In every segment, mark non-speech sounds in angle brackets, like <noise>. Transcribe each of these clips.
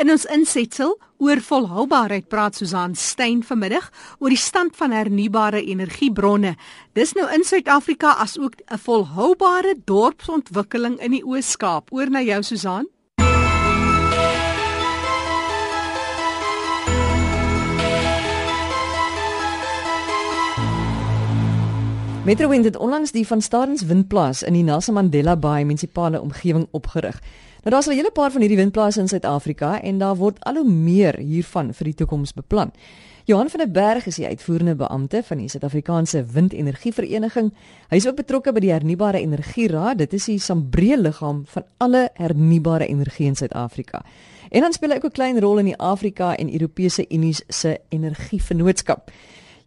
In ons insetsel oor volhoubaarheid praat Susan Stein vanmiddag oor die stand van hernubare energiebronne. Dis nou in Suid-Afrika as ook 'n volhoubare dorpsontwikkeling in die Oos-Kaap. Oor na jou Susan. Metrowind het onlangs die van Stadens Windplaas in die Nelson Mandela Bay munisipale omgewing opgerig. Nou daar's al 'n hele paar van hierdie windplase in Suid-Afrika en daar word al hoe meer hiervan vir die toekoms beplan. Johan van der Berg is die uitvoerende beampte van die Suid-Afrikaanse Windenergievereniging. Hy is ook betrokke by die Hernubare Energieraad. Dit is die sambreel liggaam van alle hernubare energie in Suid-Afrika. En dan speel hy ook 'n klein rol in die Afrika en Europese Unie se energievennootskap.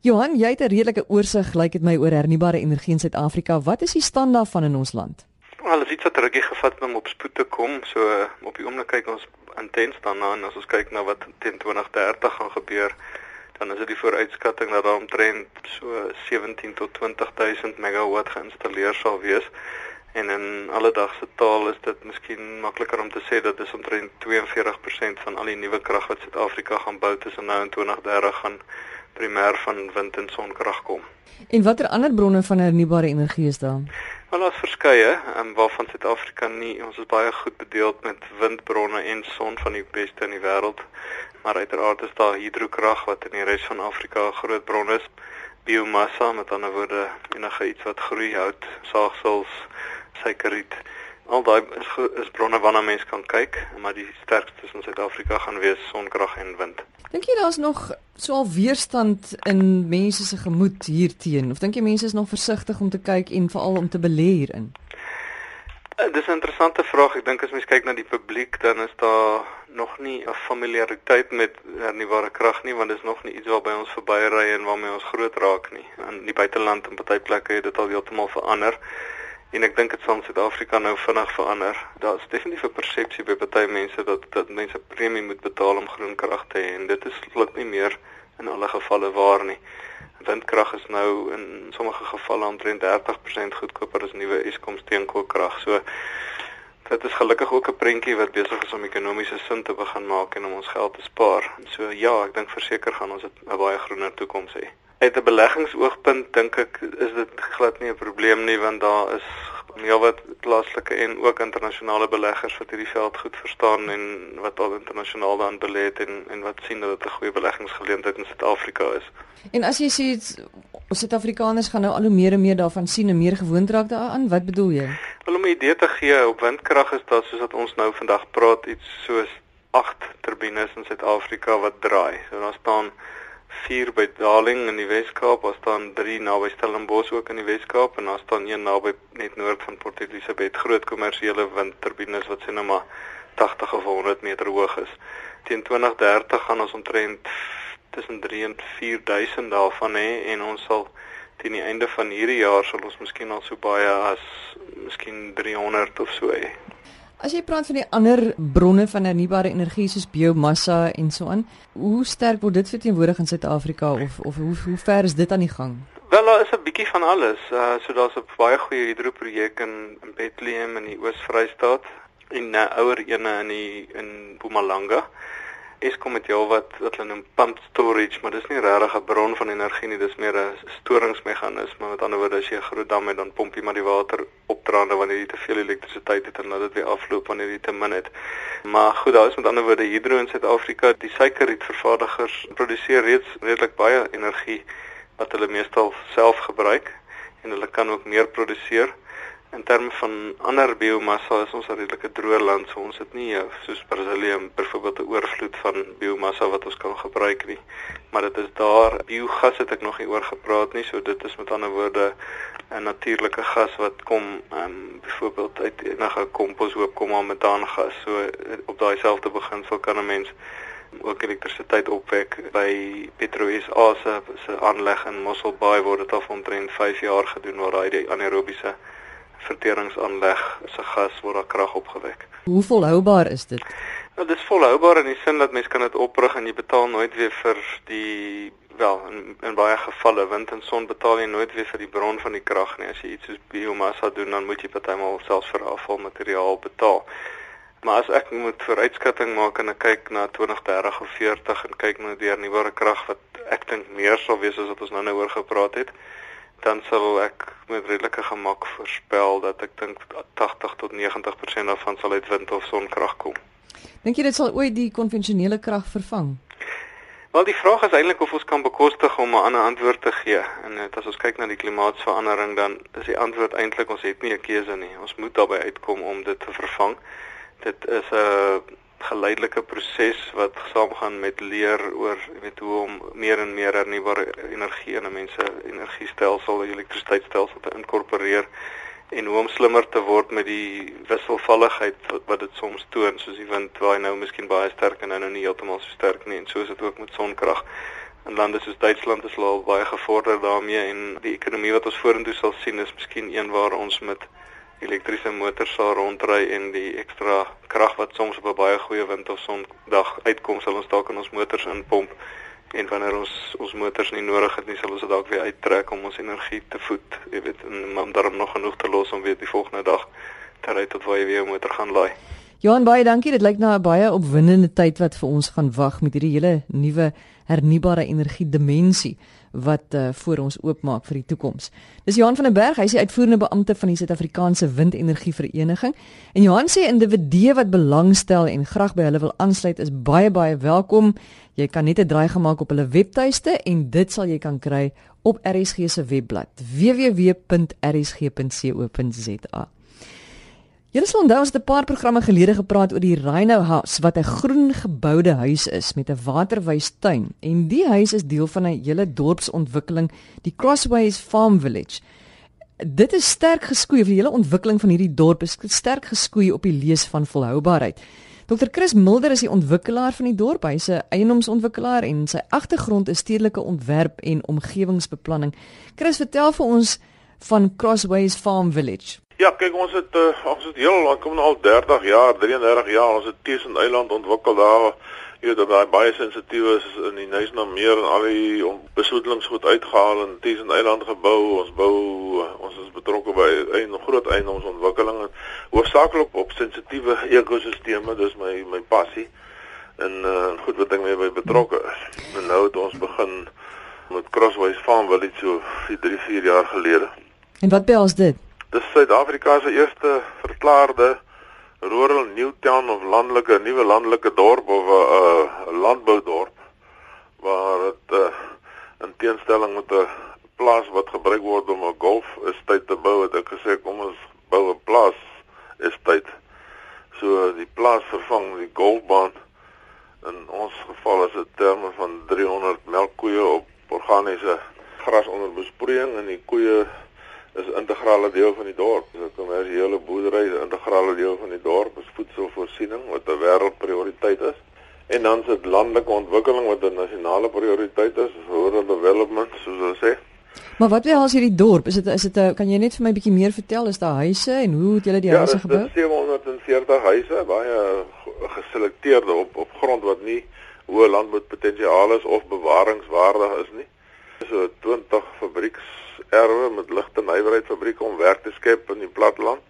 Johan, jy het 'n redelike oorsig, lyk like dit my, oor hernubare energie in Suid-Afrika. Wat is die stand daarvan in ons land? Is iets wat rukkie gevat om op spoed te kom. So op die oomblik kyk ons intens daarna en as ons kyk na wat teen 2030 gaan gebeur, dan is dit die vooruitskatting dat daar omtrent so 17 tot 20000 megawatt geïnstalleer sal wees. En in alledaagse taal is dit miskien makliker om te sê dat dis omtrent 42% van al die nuwe krag wat Suid-Afrika gaan bou tussen nou en 2030 gaan primêr van wind en sonkrag kom. En watter ander bronne van hernubare energie is daar? Wel daar's verskeie, um, waarvan Suid-Afrika nie ons is baie goed bedeeld met windbronne en son van die beste in die wêreld. Maar uiteraard is daar hidrokrag wat in die res van Afrika 'n groot bron is. Biomassa, met ander woorde, enige iets wat groei, hout, saagsels, suikerriet. Al daai is, is bronne waarna mens kan kyk, maar die sterkste in Suid-Afrika gaan wees sonkrag en wind. Dink jy daar's nog so al weerstand in mense se gemoed hierteen of dink jy mense is nog versigtig om te kyk en veral om te belê hierin? Uh, dis 'n interessante vraag. Ek dink as mens kyk na die publiek, dan is daar nog nie 'n familiariteit met hernubare krag nie, want dit is nog nie iets waarby ons verbyry en waarmee ons groot raak nie. In die buiteland en party plekke het dit al heeltemal verander en ek dink dit sal in Suid-Afrika nou vinnig verander. Daar's definitief 'n persepsie by baie mense dat dat mense premie moet betaal om groen krag te hê en dit is glad nie meer in alle gevalle waar nie. Windkrag is nou in sommige gevalle omtrent 30% goedkoper as nuwe Eskom steenkoolkrag. So dit is gelukkig ook 'n prentjie wat besig is om ekonomiese sin te begin maak en om ons geld te spaar. So ja, ek dink verseker gaan ons 'n baie groener toekoms hê uit 'n beleggingsoogpunt dink ek is dit glad nie 'n probleem nie want daar is heelwat plaaslike en ook internasionale beleggers wat hierdie veld goed verstaan en wat al internasionaal daarin belê het en en wat sien dat dit 'n goeie beleggingsgeleentheid in Suid-Afrika is. En as jy sê Suid-Afrikaners gaan nou al hoe meer en meer daarvan sien en meer gewoond raak daaraan, wat bedoel jy? Wel om 'n idee te gee, op windkrag is daar soos wat ons nou vandag praat iets soos 8 turbines in Suid-Afrika wat draai. So daar staan vier by Darling in die Wes-Kaap, daar staan 3 naby Stellenbosch ook in die Wes-Kaap en daar staan een naby net noord van Port Elizabeth, groot kommersiële windturbines wat sien nou maar 80 of 100 meter hoog is. Teen 2030 gaan ons omtrent tussen 3 en 4000 daarvan hê en ons sal teen die einde van hierdie jaar sal ons miskien al so baie as miskien 300 of so hê. As jy praat van die ander bronne van hernubare energie soos biomassa en so aan, hoe sterk word dit verteenwoordig in Suid-Afrika of of hoe hoe ver is dit aan die gang? Wel daar is 'n bietjie van alles. Uh so daar's 'n baie goeie hidroprojek in in Bethlehem in die Oos-Vrystaat en 'n uh, ouer ene in die in Mpumalanga. Eskom het jou wat wat hulle noem pump storage, maar dis nie regtig 'n bron van energie nie, dis meer 'n storingsmeganisme. Met ander woorde, as jy 'n groot dam het, dan pomp jy maar die water opdraande wanneer jy te veel elektrisiteit het en laat dit weer afloop wanneer jy te min het. Maar goed, daar is met ander woorde hidro in Suid-Afrika. Die suikerrietvervaardigers produseer reeds redelik baie energie wat hulle meestal self gebruik en hulle kan ook meer produseer. In terme van ander biomassa is ons 'n redelike droë land, so ons het nie eh, soos Brasilië byvoorbeeld 'n oorvloed van biomassa wat ons kan gebruik nie. Maar dit is daar. Biogas het ek nog nie oor gepraat nie, so dit is met ander woorde 'n natuurlike gas wat kom ehm um, byvoorbeeld uit enige komposhoop kom aan metaangas. So eh, op daai selfde beginsel kan 'n mens ook elektrisiteit opwek by PetroSA se se aanleg in Mossel Bay word dit al omtrent 5 jaar gedoen waar daai anaerobiese verteringsaanleg se gas word daar krag opgewek. Hoe volhoubaar is dit? Nou dis volhoubaar in die sin dat mens kan dit oprig en jy betaal nooit weer vir die wel in, in baie gevalle wind en son betaal jy nooit weer vir die bron van die krag nie. As jy iets soos biomassa doen, dan moet jy partymal selfs vir afvalmateriaal betaal. Maar as ek moet vooruitskatting maak en ek kyk na 2030 of 40 en kyk na die hernubare krag wat ek dink meer sal wees as wat ons nou-nou oor gepraat het, dan sal ek met redelike gemak voorspel dat ek dink 80 tot 90% daarvan sal uit wind of sonkrag kom. Dink jy dit sal ooit die konvensionele krag vervang? Wel die vraag is eintlik of ons kan bekostig om 'n ander antwoord te gee. En dit as ons kyk na die klimaatsverandering dan is die antwoord eintlik ons het nie 'n keuse nie. Ons moet daarbey uitkom om dit te vervang dit is 'n geleidelike proses wat saamgaan met leer oor weet hoe om meer en meer hernubare energie in 'n mens se energiestelsel, elektrisiteitstelsel te inkorporeer en hoe om slimmer te word met die wisselvalligheid wat, wat dit soms toon soos die wind waai nou miskien baie sterk en nou nou nie heeltemal so sterk nie en so is dit ook met sonkrag. In lande soos Duitsland is hulle al baie gevorder daarmee en die ekonomie wat ons vorentoe sal sien is miskien een waar ons met elektriese motors sal rondry en die ekstra krag wat soms op 'n baie goeie wind of sondag uitkom sal ons dalk in ons motors inpomp. En wanneer ons ons motors nie nodig het nie sal ons dit dalk weer uittrek om ons energie te voed jy weet en om daarom nog genoeg te los om weer die volgende dag te ry tot waar jy weer 'n motor gaan laai. Johan baie dankie. Dit lyk na 'n baie opwindende tyd wat vir ons gaan wag met hierdie hele nuwe hernubare energie dimensie wat uh, voor ons oopmaak vir die toekoms. Dis Johan van der Berg, hy is die uitvoerende beampte van die Suid-Afrikaanse Windenergie Vereniging. En Johan sê individue wat belangstel en graag by hulle wil aansluit is baie baie welkom. Jy kan net 'n draai gemaak op hulle webtuiste en dit sal jy kan kry op RSG se webblad www.rsg.co.za. Julle sal onthou ons het 'n paar programme gelede gepraat oor die Rhino House wat 'n groen geboude huis is met 'n waterwys tuin en die huis is deel van 'n hele dorpsontwikkeling, die Crossways Farm Village. Dit is sterk geskoei vir die hele ontwikkeling van hierdie dorp is sterk geskoei op die lees van volhoubaarheid. Dr Chris Mulder is die ontwikkelaar van die dorp. Hy's 'n eiendomsontwikkelaar en sy agtergrond is stedelike ontwerp en omgewingsbeplanning. Chris, vertel vir ons van Crossways Farm Village. Ja, kyk ons het uh, ons het heel lank kom al 30 jaar, 33 jaar ons het Tussen Eiland ontwikkel daar. Jy weet daai baie sensitief is in die Nysna meer en al die besoedelingsgoed uitgehaal en Tussen Eiland gebou. Ons bou ons is betrokke by 'n groot eiendomsontwikkeling en hoofsaaklik op, sensitiewe ekosisteme, dis my my passie. En uh goed wat ek mee by betrokke is. En nou het ons begin met Crossways Farm Village so 3, 4 jaar gelede. En wat behels dit? Dis Suid-Afrika se eerste verklaarde rural new town of landelike nuwe landelike dorp of 'n uh, landboudorp waar dit uh, in teenstelling met 'n plaas wat gebruik word om 'n golf estate te bou, het ek gesê kom ons bou 'n plaas estate. So die plaas vervang die golfbaan. In ons geval is dit terme van 300 melkkoeie op organiese gras onder besproeiing en die koeie is 'n integrale deel van die dorp. Dis 'n kommersiële boerdery, 'n integrale deel van die dorp is voedselvoorsiening wat 'n wêreldprioriteit is. En dan is dit landelike ontwikkeling wat 'n nasionale prioriteit is, rural development soos hulle sê. Maar wat wil as hierdie dorp? Is dit is dit 'n kan jy net vir my 'n bietjie meer vertel? Is daar huise en hoe het julle die ja, huise gebou? Ja, 740 huise, baie geselekteerde op op grond wat nie hoë landboupotensiaal is of bewaringswaardig is nie. So 20 fabrieks erwe met ligte nywerheid fabrieke om werk te skep in die platteland.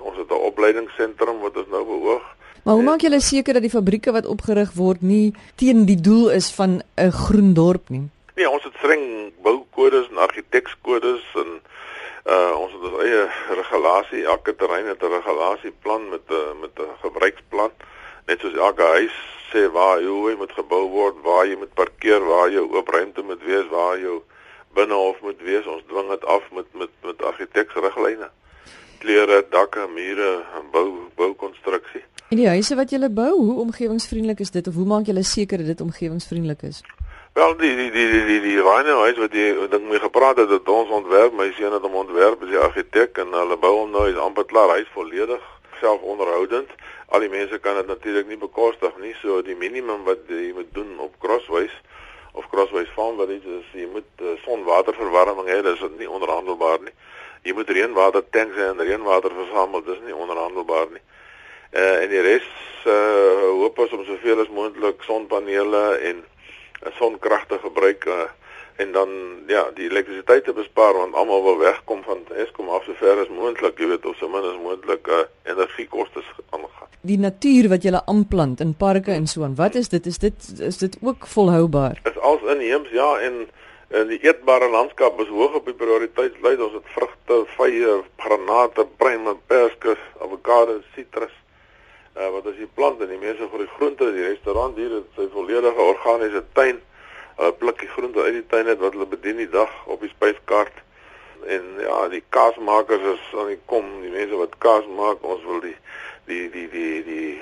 Ons het 'n opleidingsentrum wat ons nou beoog. Maar hoe maak julle seker dat die fabrieke wat opgerig word nie teen die doel is van 'n groen dorp nie? Nee, ons het streng boukodes en argitektskodes en uh ons het ons eie regulasie, elke terrein het 'n regulasieplan met 'n met 'n gebruiksplan. Net soos elke huis sê waar hoe hy moet gebou word, waar jy moet parkeer, waar jou oop ruimte moet wees, waar jou binnehof moet wees. Ons dwing dit af met met met argiteksriglyne. Kleure, dakke, mure bou boukonstruksie. En die huise wat julle bou, hoe omgewingsvriendelik is dit of hoe maak julle seker dat dit omgewingsvriendelik is? Wel die die die die die, die Rhino huis wat jy dink mee gepraat het dat ons ontwerp, my seun het hom ontwerp as die argitek en hulle bou hom nou is amper klaar, hy's volledig selfonderhoudend. Al die mense kan dit natuurlik nie bekostig nie, so die minimum wat jy moet doen op Crossways of Crossways Farm Village is jy moet uh, sonwaterverwarming hê, dis nie onderhandelbaar nie. Jy moet reënwater tanks en reënwater versamel, dis nie onderhandelbaar nie. Uh, en die res uh, hoop ons om soveel as moontlik sonpanele en uh, sonkrag te gebruik uh, en dan ja, die elektrisiteit te bespaar want almal wil wegkom van Eskom af so ver as moontlik, jy weet, of so min as moontlik uh, energiekoste aangaan. Die natuur wat jy aanplant in parke en so aan, wat is dit? Is dit is dit ook volhoubaar? Is als inheems ja en en die eetbare landskap is hoog op die prioriteitslys. Ons het vrugte, vye, granate, pruime, perske, avokado, sitrus. Uh wat as jy plant en die mense vir die groente, die restaurant hier het sy volledige organiese tuin. Hulle pluk die groente uit die tuin net wat hulle bedien die dag op die spyskaart. En ja, die kaasmakers is aan die kom, die mense wat kaas maak, ons wil die die die die die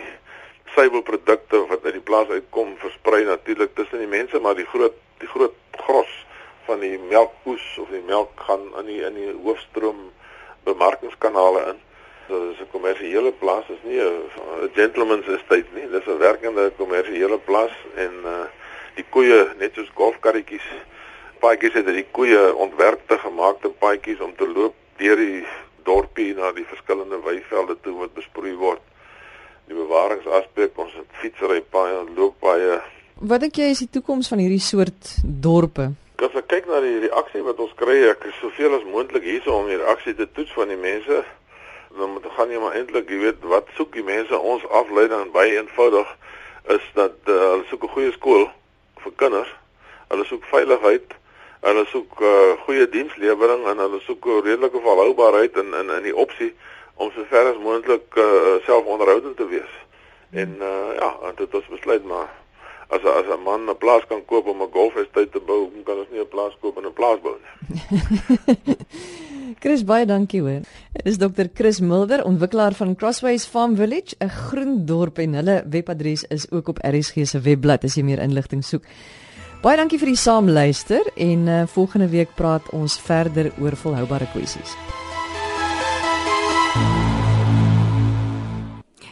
suiwelprodukte wat uit die plaas uitkom versprei natuurlik tussen die mense, maar die groot die groot gros van die melkpoes of die melk gaan in die in die hoofstroom bemarkingskanale in. So dis 'n kommersiële plaas, is nie 'n gentleman's estate nie. Dis 'n werkende kommersiële plaas en uh die koeie net soos golfkarretjies paadjies het die koeie ontwerpte gemaakte paadjies om te loop deur die dorpie na die verskillende weivelde toe wat besproei word. Die bewaringsaspek ons het fietsry paaie, looppaaie. Wat dink jy is die toekoms van hierdie soort dorpe? as ek kyk na die reaksie wat ons kry, ek is soveel as moontlik hierso om die reaksie te toets van die mense. Dan moet gaan jy maar eintlik, jy weet, wat soek die mense ons afleiding baie eenvoudig is dat uh, hulle soek 'n goeie skool vir kinders. Hulle soek veiligheid. Hulle soek uh, goeie dienslewering en hulle soek 'n redelike volhoubaarheid in in in die opsie om so ver as moontlik uh, selfonderhoudend te wees. En uh, ja, dit is besluit maar as as 'n man 'n plaas kan koop om 'n golfhuis te bou, kan ons nie 'n plaas koop en 'n plaas bou nie. <laughs> Chris baie dankie hoor. Dit is Dr. Chris Mulder, ontwikkelaar van Crossways Farm Village, 'n groen dorp en hulle webadres is ook op RSG se webblad as jy meer inligting soek. Baie dankie vir die saamluister en uh, volgende week praat ons verder oor volhoubare kwessies.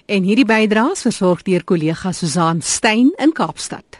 En hierdie bydraes versorg deur kollega Susan Stein in Kaapstad.